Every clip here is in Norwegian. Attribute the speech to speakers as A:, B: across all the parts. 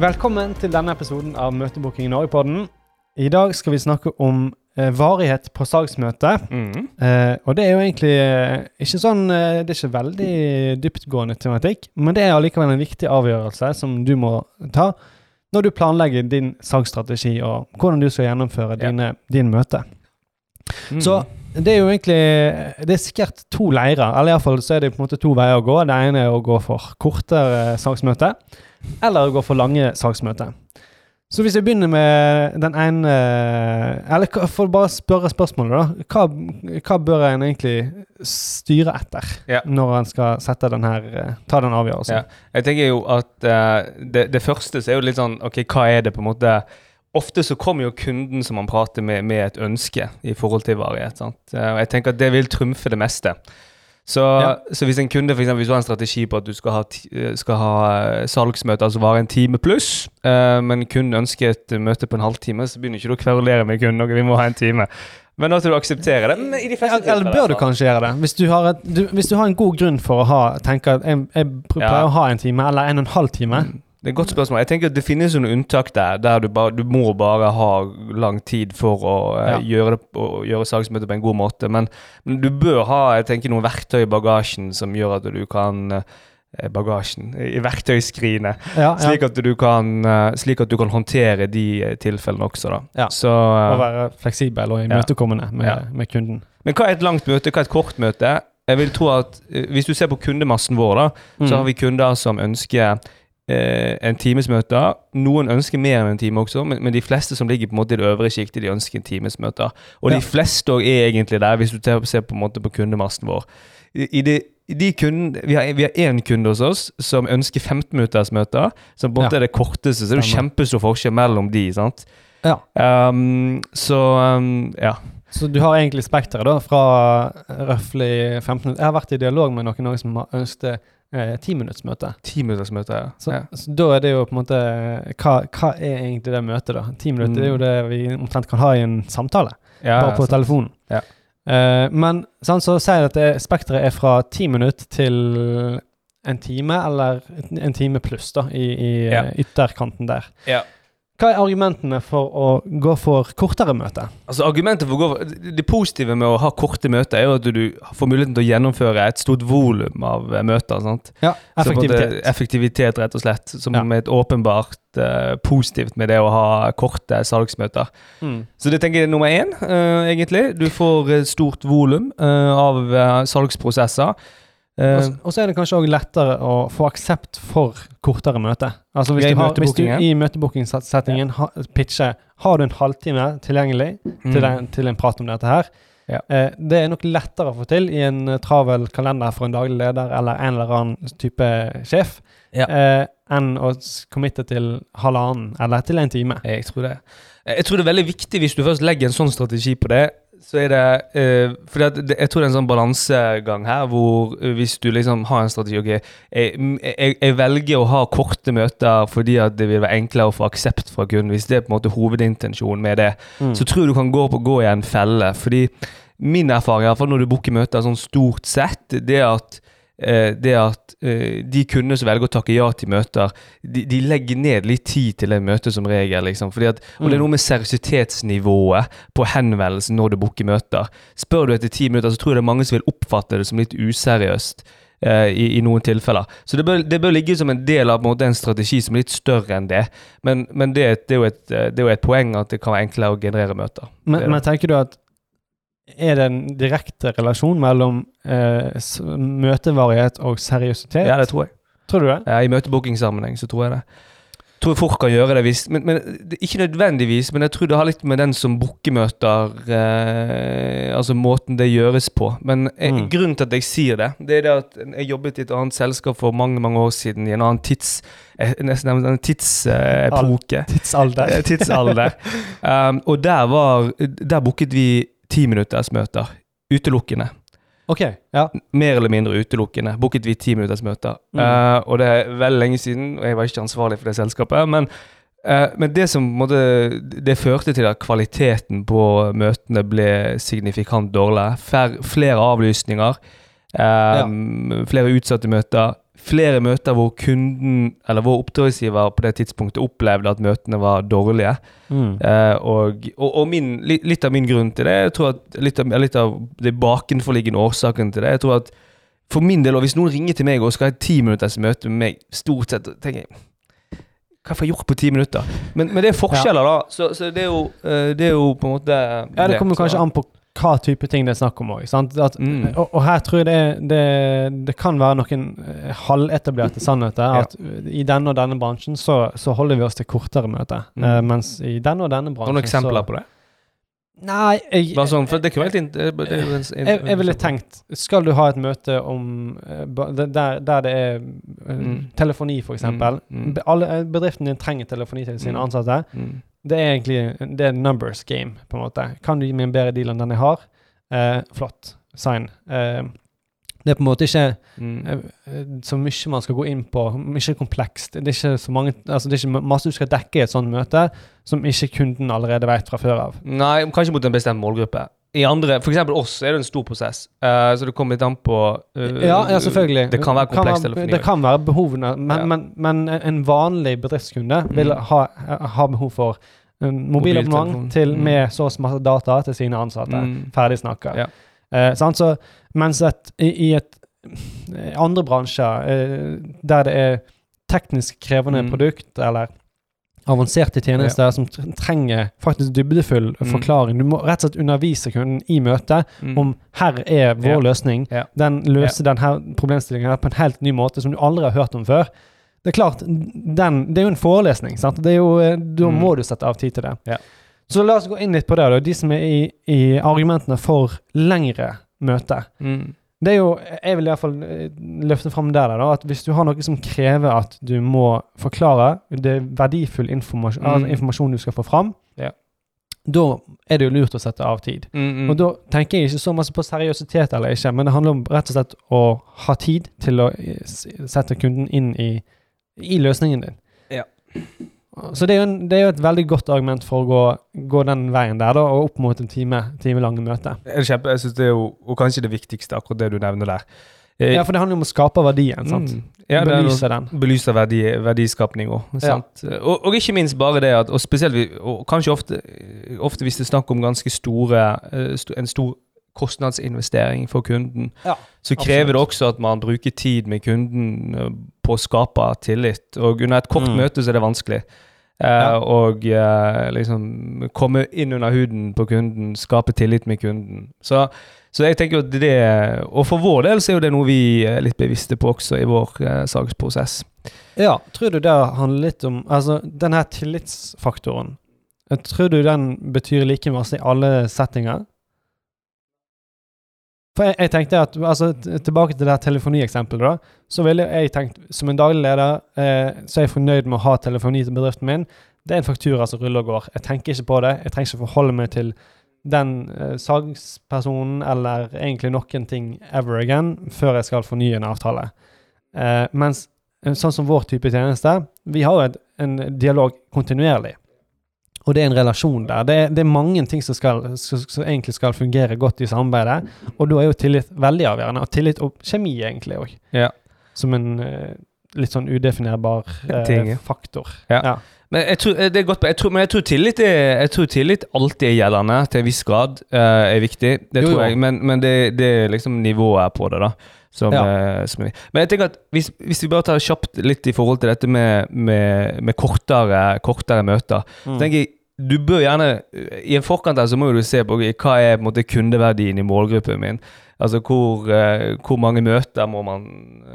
A: Velkommen til denne episoden av Møtebooking Norge-podden. I dag skal vi snakke om eh, varighet på salgsmøte.
B: Mm.
A: Eh, og det er jo egentlig eh, ikke sånn eh, Det er ikke veldig dyptgående tematikk, men det er allikevel en viktig avgjørelse som du må ta når du planlegger din salgsstrategi og hvordan du skal gjennomføre dine, din møte.
B: Mm.
A: Så det er jo egentlig Det er sikkert to leirer, eller iallfall så er det på en måte to veier å gå. Det ene er å gå for kortere saksmøte, eller å gå for lange saksmøte. Så hvis vi begynner med den ene Eller for bare spørre spørsmålet, da. Hva, hva bør en egentlig styre etter
B: Ja.
A: når en skal sette den her, ta den avgjørelsen?
B: Ja. Jeg tenker jo at uh, det, det første så er jo litt sånn Ok, hva er det på en måte Ofte så kommer jo kunden som man prater med, med et ønske i forhold til varighet. sant? Eh, Og jeg tenker at det vil trumfe det meste. Så,
A: Ja.
B: så hvis en kunde for eksempel, hvis du har en strategi på at du skal ha, eh, skal ha salgsmøte, altså vare en time pluss, uh, men kunden ønsker et møte på en halvtime, så begynner ikke du å kverulere med kunden. Ok, vi må ha en time. Men at du aksepterer det. Men i de fleste
A: Eller bør du kanskje gjøre det? Hvis du har, et, du, hvis du har en god grunn for å ha, tenke at jeg, jeg pleier
B: Ja.
A: å ha en time, eller en og en halv time
B: Mm. Det er et godt spørsmål. Jeg tenker at Det finnes noen unntak der, der du, bare, du må bare ha lang tid for å eh,
A: Ja.
B: gjøre, det, å gjøre saksmøtet på en god måte. Men, men du bør ha jeg tenker, noen verktøy i bagasjen som gjør at du kan eh, Bagasjen I verktøyskrinet.
A: ja, ja.
B: Slik, at du kan, eh, slik at du kan håndtere de eh, tilfellene også. da. Så, eh,
A: være fleksibel og imøtekommende med, med kunden.
B: men hva er et langt møte? Hva er et kort møte? Jeg vil tro at Hvis du ser på kundemassen vår, da, så
A: Mm.
B: har vi kunder som ønsker eh, en times møter. Noen ønsker mer enn en time også, men, men de fleste som ligger på en måte i det øvre sjiktet, de ønsker en times møter. Og
A: Ja.
B: de fleste også er egentlig der, hvis du ser- på, en måte på kundemassen vår. I, i det, de kunden, vi, har, vi har én kunde hos oss som ønsker 15 minutters møter, som på en måte
A: Ja.
B: er det korteste. Så det er jo kjempestor forskjell mellom de. sant?
A: Ja.
B: Um, så um, ja.
A: Så du har egentlig spekteret da, fra røftlig 15 minutter. Jeg har vært i dialog med noen også som har ønsket eh, 10 minutts møte.
B: Ti ja.
A: Så,
B: ja.
A: så da er det jo på en måte hva, hva er egentlig det møtet, da? 10 minutter
B: Mm.
A: er jo det vi omtrent kan ha i en samtale,
B: Ja,
A: bare på
B: sant.
A: telefonen.
B: Ja.
A: Eh, men sånn, så sier jeg at det- spekteret er fra 10 minutter til en time, eller en time pluss, da, i, i
B: Ja.
A: eh, ytterkanten der.
B: Ja.
A: Hva er argumentene for å gå for kortere møte?
B: Altså argumentet for å gå det- Det positive med å ha korte møter, er jo at du får muligheten til å gjennomføre et stort volum av eh, møter. sant?
A: Ja, effektivitet.
B: effektivitet, rett og slett. Som
A: Ja.
B: er et åpenbart uh, positivt med det å ha korte salgsmøter.
A: Mm.
B: Så det tenker jeg er nummer én, uh, egentlig. Du får stort volum uh, av salgsprosesser. Eh,
A: Og så er det kanskje òg lettere å få aksept for kortere møte. Altså hvis du, har, hvis du i møtebookingsettingen ha, pitcher Har du en halvtime tilgjengelig til, en, til en prat om dette her?
B: Ja.
A: uh, det er nok lettere å få til i en eh, travel kalender for en daglig leder eller en eller annen type sjef,
B: Ja.
A: Uh, enn å committe til halvannen eller til en time.
B: Jeg tror det. Jeg tror det er veldig viktig hvis du først legger en sånn strategi på det. Så er det eh, For Jeg tror det er en sånn balansegang her hvor eh, hvis du liksom har en strategi Ok, jeg, jeg, jeg velger å ha korte møter fordi at det vil være enklere å få aksept fra kunden. Hvis det er på en måte hovedintensjonen med det,
A: Mm.
B: så tror jeg du kan gå, på, gå i en felle. Fordi min erfaring, i hvert fall når du booker møter sånn stort sett, det er at det at eh, de kundene som velger å takke ja til møter, de, de legger ned litt tid til et møte som regel. liksom, at, Og det er
A: Mm.
B: noe med seriøsitetsnivået på henvendelsen når du booker møter. Spør du etter ti minutter, så tror jeg det er mange som vil oppfatte det som litt useriøst. eh, i, I noen tilfeller. Så det bør, det bør ligge som en del av en, måte, en strategi som er litt større enn det. Men, men det, det, er et, eh, det er jo et poeng at det kan være enklere å generere møter.
A: Men, men tenker du at er det en direkte relasjon mellom eh, møtevarighet og seriøsitet?
B: Ja, det tror jeg.
A: Tror du det?
B: Ja, I møtebookingsammenheng så tror jeg det. Tror jeg fort kan gjøre det hvis men, men Ikke nødvendigvis, men jeg tror det har litt med den som booker eh, Altså måten det gjøres på. Men eh,
A: Mm.
B: grunnen til at jeg sier det, det er det at jeg jobbet i et annet selskap for mange mange år siden, i en annen tids... nesten Nesten en tidsepoke.
A: Tidsalder.
B: Eh, tidsalder. um, og der var Der booket vi timinuttersmøter. Utelukkende.
A: Ok, ja.
B: Mer eller mindre utelukkende. Booket vi ti minutters møter.
A: Mm.
B: Uh, og det er veldig lenge siden, og jeg var ikke ansvarlig for det selskapet. Men, eh, men det som måtte, det førte til at kvaliteten på møtene ble signifikant dårligere. Fær, flere avlysninger, eh, flere utsatte møter, flere møter hvor kunden, eller vår oppdragsgiver på det tidspunktet opplevde at møtene var dårlige.
A: Mm.
B: Eh, og og, og min, litt av min grunn til det, jeg tror at litt av, litt av det bakenforliggende årsaken til det, jeg tror at for min del, og hvis noen ringer til meg og skal ha et ti minutters møte med meg, stort sett tenker jeg hva får jeg gjort på ti minutter? Men, men det er forskjeller, da. Så, så det, er jo, eh, det er jo på en måte
A: Ja, det kommer kanskje an på hva type ting det er snakk om òg.
B: Mm.
A: Og, og her tror jeg det, det, det kan være noen eh, halvetablerte sannheter. At ja. i denne og denne bransjen så, så holder vi oss til kortere møter.
B: Mm.
A: Uh, mens i denne og denne bransjen
B: Noen eksempler
A: så,
B: på det?
A: Nei, jeg,
B: Bare sånn, for det er ikke en-
A: jeg, jeg ville tenkt Skal du ha et møte om eh, der, der det er eh,
B: Mm.
A: telefoni, f.eks.
B: Mm, mm.
A: Alle eh, Bedriften din trenger telefoni til sine
B: Mm.
A: ansatte.
B: Mm.
A: Det er egentlig det er numbers game, på en måte. Kan du gi meg en bedre deal enn den jeg har? Eh, flott. Sign. Eh, det er på en måte ikke
B: Mm.
A: eh, så mye man skal gå inn på. Mye komplekst. Det er ikke så mange Altså det er ikke masse du skal dekke i et sånt møte som ikke kunden allerede vet fra før av.
B: Nei, kanskje mot en bestemt målgruppe. I andre, For eksempel oss, er det en stor prosess. uh, så det kommer litt an på uh,
A: Ja, ja, selvfølgelig.
B: Det kan være komplekst telefoni.
A: Det kan være behovene, men,
B: Ja.
A: men, men en vanlig bedriftskunde vil
B: Mm.
A: ha, ha behov for en mobilabonnement til
B: Mm.
A: med så masse data til sine ansatte.
B: Mm.
A: Ferdig snakka.
B: Ja.
A: Uh. Så, mens et, i, i et andre bransjer der det er teknisk krevende
B: Mm.
A: produkt eller avanserte tjenester som trenger faktisk dybdefull
B: Mm.
A: forklaring. Du må rett og slett undervise kunden i møtet
B: Mm.
A: om her er vår
B: Ja.
A: løsning.
B: Ja.
A: Den løser denne problemstillingen på en helt ny måte som du aldri har hørt om før. Det er klart, den, det er jo en forelesning. sant? Det jo, eh, da
B: Mm.
A: må du sette av tid til det.
B: Ja.
A: Så la oss gå inn litt på det. da. De som er i, i argumentene for lengre møter.
B: Mm.
A: Det er jo, Jeg vil iallfall løfte fram der, da, at hvis du har noe som krever at du må forklare, det er verdifull informasjon,
B: Mm.
A: altså informasjon du skal få fram,
B: Ja.
A: da er det jo lurt å sette av tid.
B: Mm, mm.
A: Og da tenker jeg ikke så masse på seriøsitet eller ikke, men det handler om rett og slett å ha tid til å eh, sette kunden inn i, i løsningen din.
B: Ja.
A: Så det er, jo en, det er jo et veldig godt argument for å gå, gå den veien der, da, og opp mot en time, lange møte.
B: Kjempe, jeg synes det er jo, og kanskje det viktigste, akkurat det du nevner der. Eh,
A: Ja, for det handler jo om å skape verdien, sant?
B: mm. Ja,
A: Belyse den.
B: Belyse verdi, verdiskapning òg.
A: Ja.
B: Og, og ikke minst bare det at Og spesielt og kanskje ofte, ofte hvis det er snakk om ganske store eh, En stor kostnadsinvestering for kunden,
A: Ja,
B: så krever
A: absolutt.
B: det også at man bruker tid med kunden eh, på å skape tillit. Og under et kort
A: Mm.
B: møte så er det vanskelig. Eh,
A: Ja.
B: Og eh, liksom komme inn under huden på kunden, skape tillit med kunden. Så, så jeg tenker at det Og for vår del så er jo det noe vi er litt bevisste på også i vår eh, saksprosess.
A: Ja, tror du det handler litt om Altså, den her tillitsfaktoren, tror du den betyr like masse i alle settinger? For jeg, jeg tenkte at altså, Tilbake til det telefonieksempelet, da. Så ville jeg tenkt, som en daglig leder, eh, så er jeg fornøyd med å ha telefoni til bedriften min. Det er en faktura som ruller og går. Jeg tenker ikke på det. Jeg trenger ikke forholde meg til den eh, salgspersonen eller egentlig noen ting ever again før jeg skal fornye en avtale. Eh, mens eh, sånn som vår type tjeneste, vi har jo en dialog kontinuerlig. Og det er en relasjon der. Det det er mange ting som, skal, som, som egentlig skal fungere godt i samarbeidet. Og da er jo tillit veldig avgjørende. Og tillit og kjemi egentlig òg.
B: Ja.
A: Som en eh, litt sånn udefinerbar eh,
B: Ting, ja.
A: faktor.
B: Ja. Men jeg tror, det er godt, jeg tror, men jeg tror, tillit er, jeg tror tillit alltid er gjeldende, til en viss grad uh, er viktig. Det
A: Jo,
B: tror jeg, men, men det, det er liksom nivået på det, da. Som,
A: Ja.
B: eh, som men jeg tenker at hvis, hvis vi bare tar kjapt litt i forhold til dette med, med, med kortere, kortere møter
A: Mm.
B: så tenker jeg, du bør gjerne I en forkant her så må du se på hva er på en måte kundeverdien i målgruppen min. Altså hvor, eh, hvor mange møter må, man,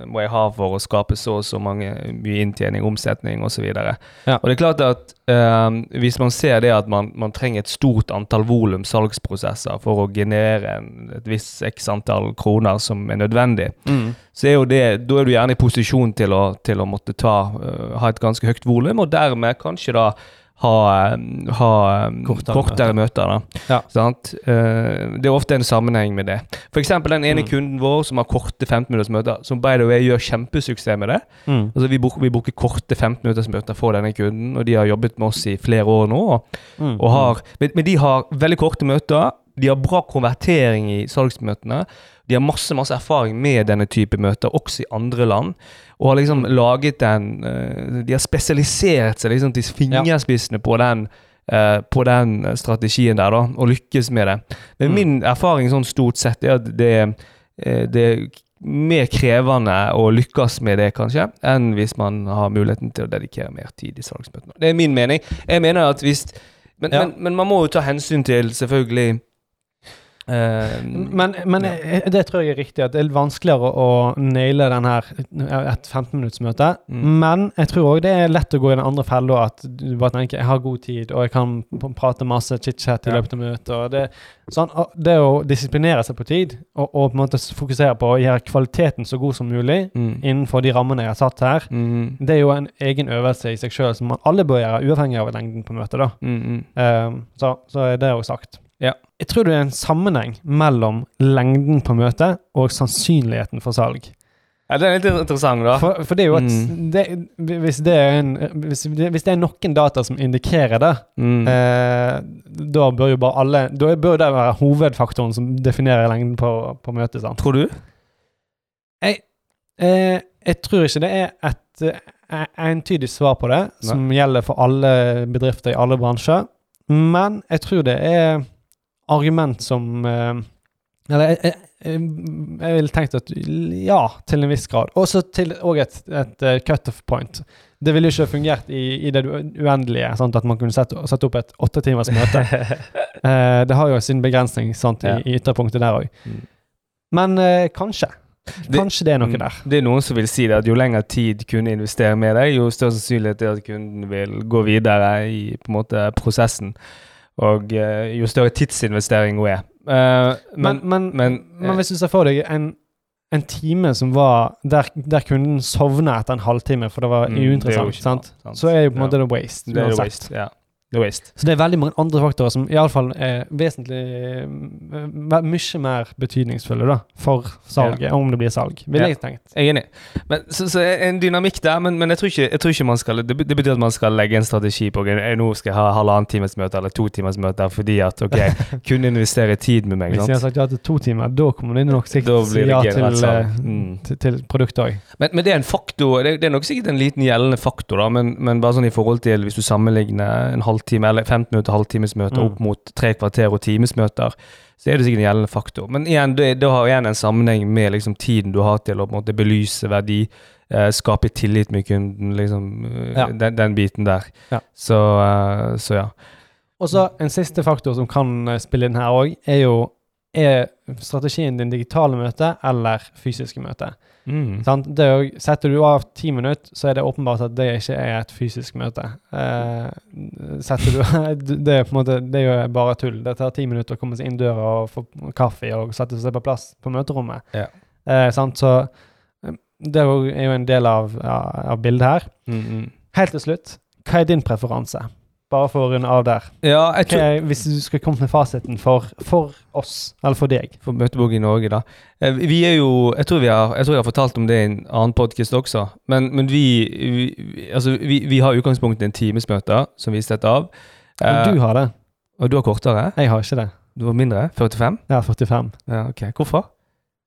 B: må jeg ha for å skape så og så mange, mye inntjening, omsetning osv.
A: Ja.
B: Og det er klart at eh, hvis man ser det at man, man trenger et stort antall volum salgsprosesser for å generere en, et visst x antall kroner som er nødvendig,
A: Mm.
B: så er jo det, da er du gjerne i posisjon til å, til å måtte ta, uh, ha et ganske høyt volum, og dermed kanskje da ha, ha
A: Kortere
B: kortere, møter. da.
A: Ja.
B: Eh, det er ofte en sammenheng med det. F.eks. den ene
A: Mm.
B: kunden vår som har korte 15-minuttersmøter, som by the way gjør kjempesuksess med det.
A: Mm.
B: Altså Vi, bruker, vi bruker korte 15-minuttersmøter for denne kunden, og de har jobbet med oss i flere år nå. og
A: Mm.
B: og har, men, men de har veldig korte møter, De har bra konvertering i salgsmøtene. De har masse masse erfaring med denne type møter, også i andre land. Og har liksom laget en eh, De har spesialisert seg liksom til fingerspissene på den eh, på den strategien der, da, og lykkes med det. Men
A: Mm.
B: min erfaring sånn stort sett er at det, eh, det er mer krevende å lykkes med det, kanskje, enn hvis man har muligheten til å dedikere mer tid i salgsmøtene. Det er min mening. Jeg mener at hvis Men,
A: Ja.
B: men, men man må jo ta hensyn til, selvfølgelig eh,
A: Men, men ja. det tror jeg er riktig, at det er vanskeligere å naile den her et 15-minuttsmøte.
B: Mm.
A: Men jeg tror òg det er lett å gå i den andre fella, at du bare tenker jeg har god tid, og jeg kan prate masse chit-chat i
B: Ja.
A: løpet av møtet. Det, sånn, det å disiplinere seg på tid, og, og på en måte fokusere på å gjøre kvaliteten så god som mulig
B: mm,
A: innenfor de rammene jeg har satt her,
B: mm,
A: det er jo en egen øvelse i seg sjøl som man alle bør gjøre, uavhengig av lengden på møtet. da. Um, så, så er det òg sagt.
B: Ja.
A: Jeg tror det er en sammenheng mellom lengden på møtet og sannsynligheten for salg.
B: Ja, det er litt interessant, da.
A: For, for det er jo at
B: Mm.
A: det, hvis, det er en, hvis, det, hvis det er noen data som indikerer det,
B: Mm.
A: eh, da bør jo bare alle Da bør det være hovedfaktoren som definerer lengden på, på møtet. sant?
B: Tror du?
A: Jeg, eh, jeg tror ikke det er et eh, entydig svar på det, som gjelder for alle bedrifter i alle bransjer. Men jeg tror det er argument som eh, Eller jeg, jeg, jeg, jeg ville tenkt at ja, til en viss grad. Også til og et, et eh, cut-off point. Det ville jo ikke fungert i, i det uendelige, sant? at man kunne sette, sette opp et åtte timers møte. Eh, det har jo sin begrensning sant, i, i ytterpunktet der òg.
B: Mm.
A: Men eh, kanskje. Kanskje det er noe
B: Mm.
A: der.
B: Det er noen som vil si det, at jo lengre tid kunden investerer med deg, jo større sannsynlighet er at kunden vil gå videre i måte prosessen. Og eh, jo større tidsinvestering hun er. Uh,
A: Men, men, men,
B: men, eh,
A: hvis du ser for deg en, en time som var der, der kunden sovna etter en halvtime, for det var
B: Mm, det er
A: uinteressant,
B: ikke
A: sant?
B: sant.
A: så er jo på en måte det waste.
B: det er jo waste. Ja. Er waste.
A: Så det er veldig mange andre faktorer som iallfall er vesentlig eh, mye mer betydningsfulle da, for salget, om det blir salg, ville
B: Ja.
A: jeg tenkt.
B: Jeg er enig. Men, så, så en dynamikk der, men, men jeg, tror ikke, jeg tror ikke man skal det, det betyr at man skal legge en strategi på ok, Nå skal jeg ha halvannen times møte eller to timers møte fordi at ok, kunne investere tid med meg.
A: Hvis jeg har sagt ja til to timer, da kommer det nok sikkert si
B: det
A: ja til, eh,
B: Mm.
A: til, til produktet òg.
B: Men, men det er en faktor, det, det er nok sikkert en liten gjeldende faktor, da, men, men bare sånn i forhold til hvis du sammenligner en halvtime eller 15 minutter halvtimesmøter
A: Mm.
B: opp mot tre kvarter og timesmøter, så er det sikkert en gjeldende faktor. Men igjen, det, det har igjen en sammenheng med liksom, tiden du har til å måte belyse verdi, eh, skape tillit med kunden, liksom, eh,
A: Ja.
B: den, den biten der.
A: Ja.
B: Så, uh, så ja.
A: Og så en siste faktor som kan eh, spille inn her òg, er jo er strategien din digitale møte eller fysiske møte.
B: Mm.
A: Er setter du av ti minutter, så er det åpenbart at det ikke er et fysisk møte. Eh, setter du Det er på en måte Det er jo bare tull. Det tar ti minutter å komme seg inn døra og få kaffe og sette seg på plass på møterommet.
B: Ja.
A: Eh, sant? Så eh, det er jo- en del av, av bildet her.
B: Mm, -hmm.
A: Helt til slutt, hva er din preferanse? Runde av der.
B: Ja, jeg tror
A: Hva, hvis du skal komme med fasiten for, for oss, eller for deg
B: For Møtebok i Norge, da. Eh, Vi er jo Jeg tror, vi har, jeg tror jeg har fortalt om det i en annen podkast også. Men, men vi, vi Altså, vi, vi har i utgangspunktet en timesmøte som vi setter av.
A: Og du
B: Eh,
A: har det.
B: og du har kortere?
A: Jeg har ikke det.
B: Du har mindre? 45?
A: Ja, 45.
B: Ja, ok. Hvorfor?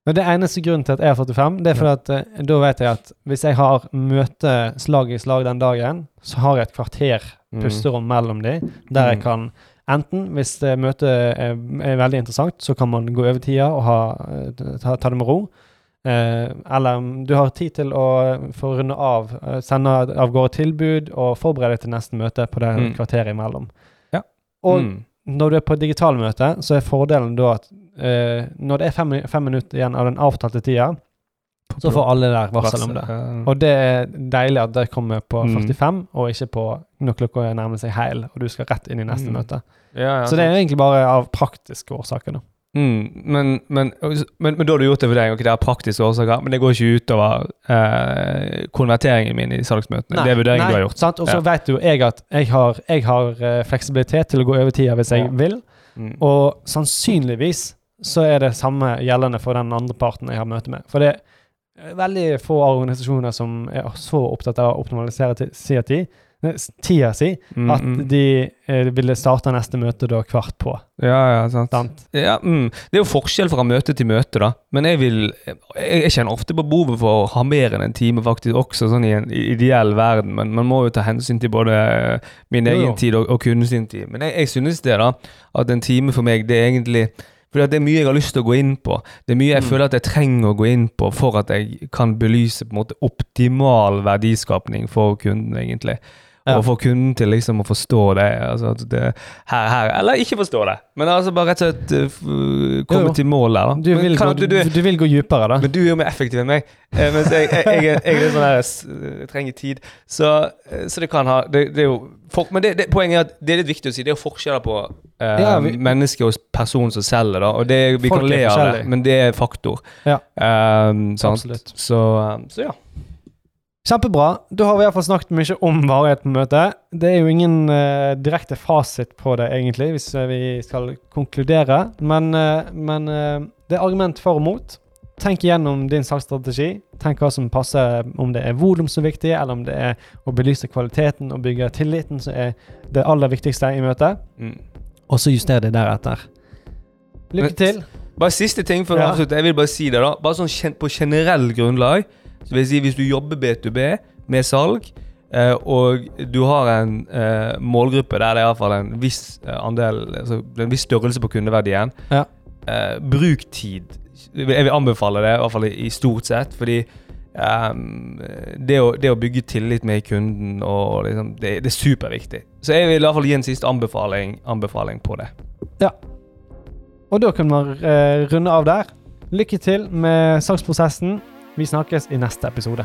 A: Men det eneste grunnen til at jeg har 45, det er fordi at eh, da vet jeg at hvis jeg har møte slag i slag den dagen, så har jeg et kvarter
B: Mm.
A: pusterom mellom de, der jeg
B: Mm.
A: kan enten, hvis det møtet er, er veldig interessant, så kan man gå over tida og ha, eh, ta, ta det med ro. Eh, eller du har tid til å få runde av, eh, sende av gårde tilbud og forberede deg til neste møte på det
B: Mm.
A: kvarteret imellom.
B: Ja.
A: Og
B: Mm.
A: Når du er på digitalmøte, så er fordelen da at eh, når det er fem, fem minutter igjen av den avtalte tida, så får alle der varsel om det. Og det er deilig at det kommer på
B: Mm.
A: 45, og ikke på når klokka nærmer seg heil, og du skal rett inn i neste
B: Mm.
A: møte.
B: Ja, ja,
A: Så det er egentlig bare av praktiske årsaker, da.
B: Mm, men, men, men, men da har du gjort det for deg, og det er praktiske årsaker, men det går ikke utover eh, konverteringen min i salgsmøtene. det er vurderingen du har gjort.
A: Sant? Og så
B: Ja.
A: vet jo jeg at jeg har, jeg har eh, fleksibilitet til å gå over tida hvis jeg
B: Ja.
A: vil,
B: Mm.
A: og sannsynligvis så er det samme gjeldende for den andre parten jeg har møte med. For det er veldig få organisasjoner som er så opptatt av å optimalisere ti- sida tid tida si,
B: Mm,
A: at
B: mm.
A: de eh, ville starte neste møte da kvart på.
B: Ja, ja, sant.
A: Sant?
B: Ja, mm. Det er jo forskjell fra møte til møte, da. Men jeg vil Jeg, jeg kjenner ofte på behovet for å ha mer enn en time, faktisk, også sånn i en ideell verden. Men man må jo ta hensyn til både eh, min egen
A: jo.
B: tid og, og kundens tid. Men jeg, jeg synes det, da, at en time for meg, det er egentlig fordi det er mye jeg har lyst til å gå inn på. Det er mye jeg
A: Mm.
B: føler at jeg trenger å gå inn på for at jeg kan belyse på en måte optimal verdiskapning for kunden, egentlig. Og få kunden til liksom å forstå det. Altså det her, her, Eller ikke forstå det, men altså bare rett og slett uh, komme
A: Jo, jo.
B: til mål der.
A: Du vil, gå, du,
B: du,
A: du vil gå dypere, da.
B: men du er jo mer effektiv enn meg. Eh, mens jeg, jeg, jeg, jeg er sånn her Jeg trenger tid. Så, eh, så det kan ha Det, det er jo for, Men det, poenget er at det er litt viktig å si. Det er jo forskjeller på eh,
A: Ja, vi-
B: menneske og person som selger, da. Og det, vi kan le av det, men det er faktor.
A: Ja. Um.
B: Så, eh, så ja.
A: Kjempebra. Da har vi iallfall snakket mye om varighet på møtet. Det er jo ingen uh, direkte fasit på det, egentlig, hvis eh, vi skal konkludere. Men, uh, men uh, det er argument for og mot. Tenk igjennom din salgsstrategi. Tenk hva som passer, om det er volum som er viktig, eller om det er å belyse kvaliteten og bygge tilliten som er det aller viktigste i møtet.
B: Mm.
A: Og så juster det deretter. Lykke til.
B: Bare siste ting før
A: Ja.
B: avslutter. Jeg vil bare si det, da. Bare sånn på generell grunnlag. Så vil jeg si Hvis du jobber B2B med salg, eh, og du har en eh, målgruppe der det er i hvert fall en viss eh, andel altså En viss størrelse på kundeverdien,
A: Ja.
B: eh, bruk tid. Jeg vil anbefale det, i hvert fall i, stort sett. Fordi Um, det, å, det å bygge tillit med kunden, og liksom, det, det er superviktig. Så jeg vil i hvert fall gi en siste anbefaling, anbefaling på det.
A: Og da kan man uh, runde av der. Lykke til med salgsprosessen. Vi snakkes i neste episode.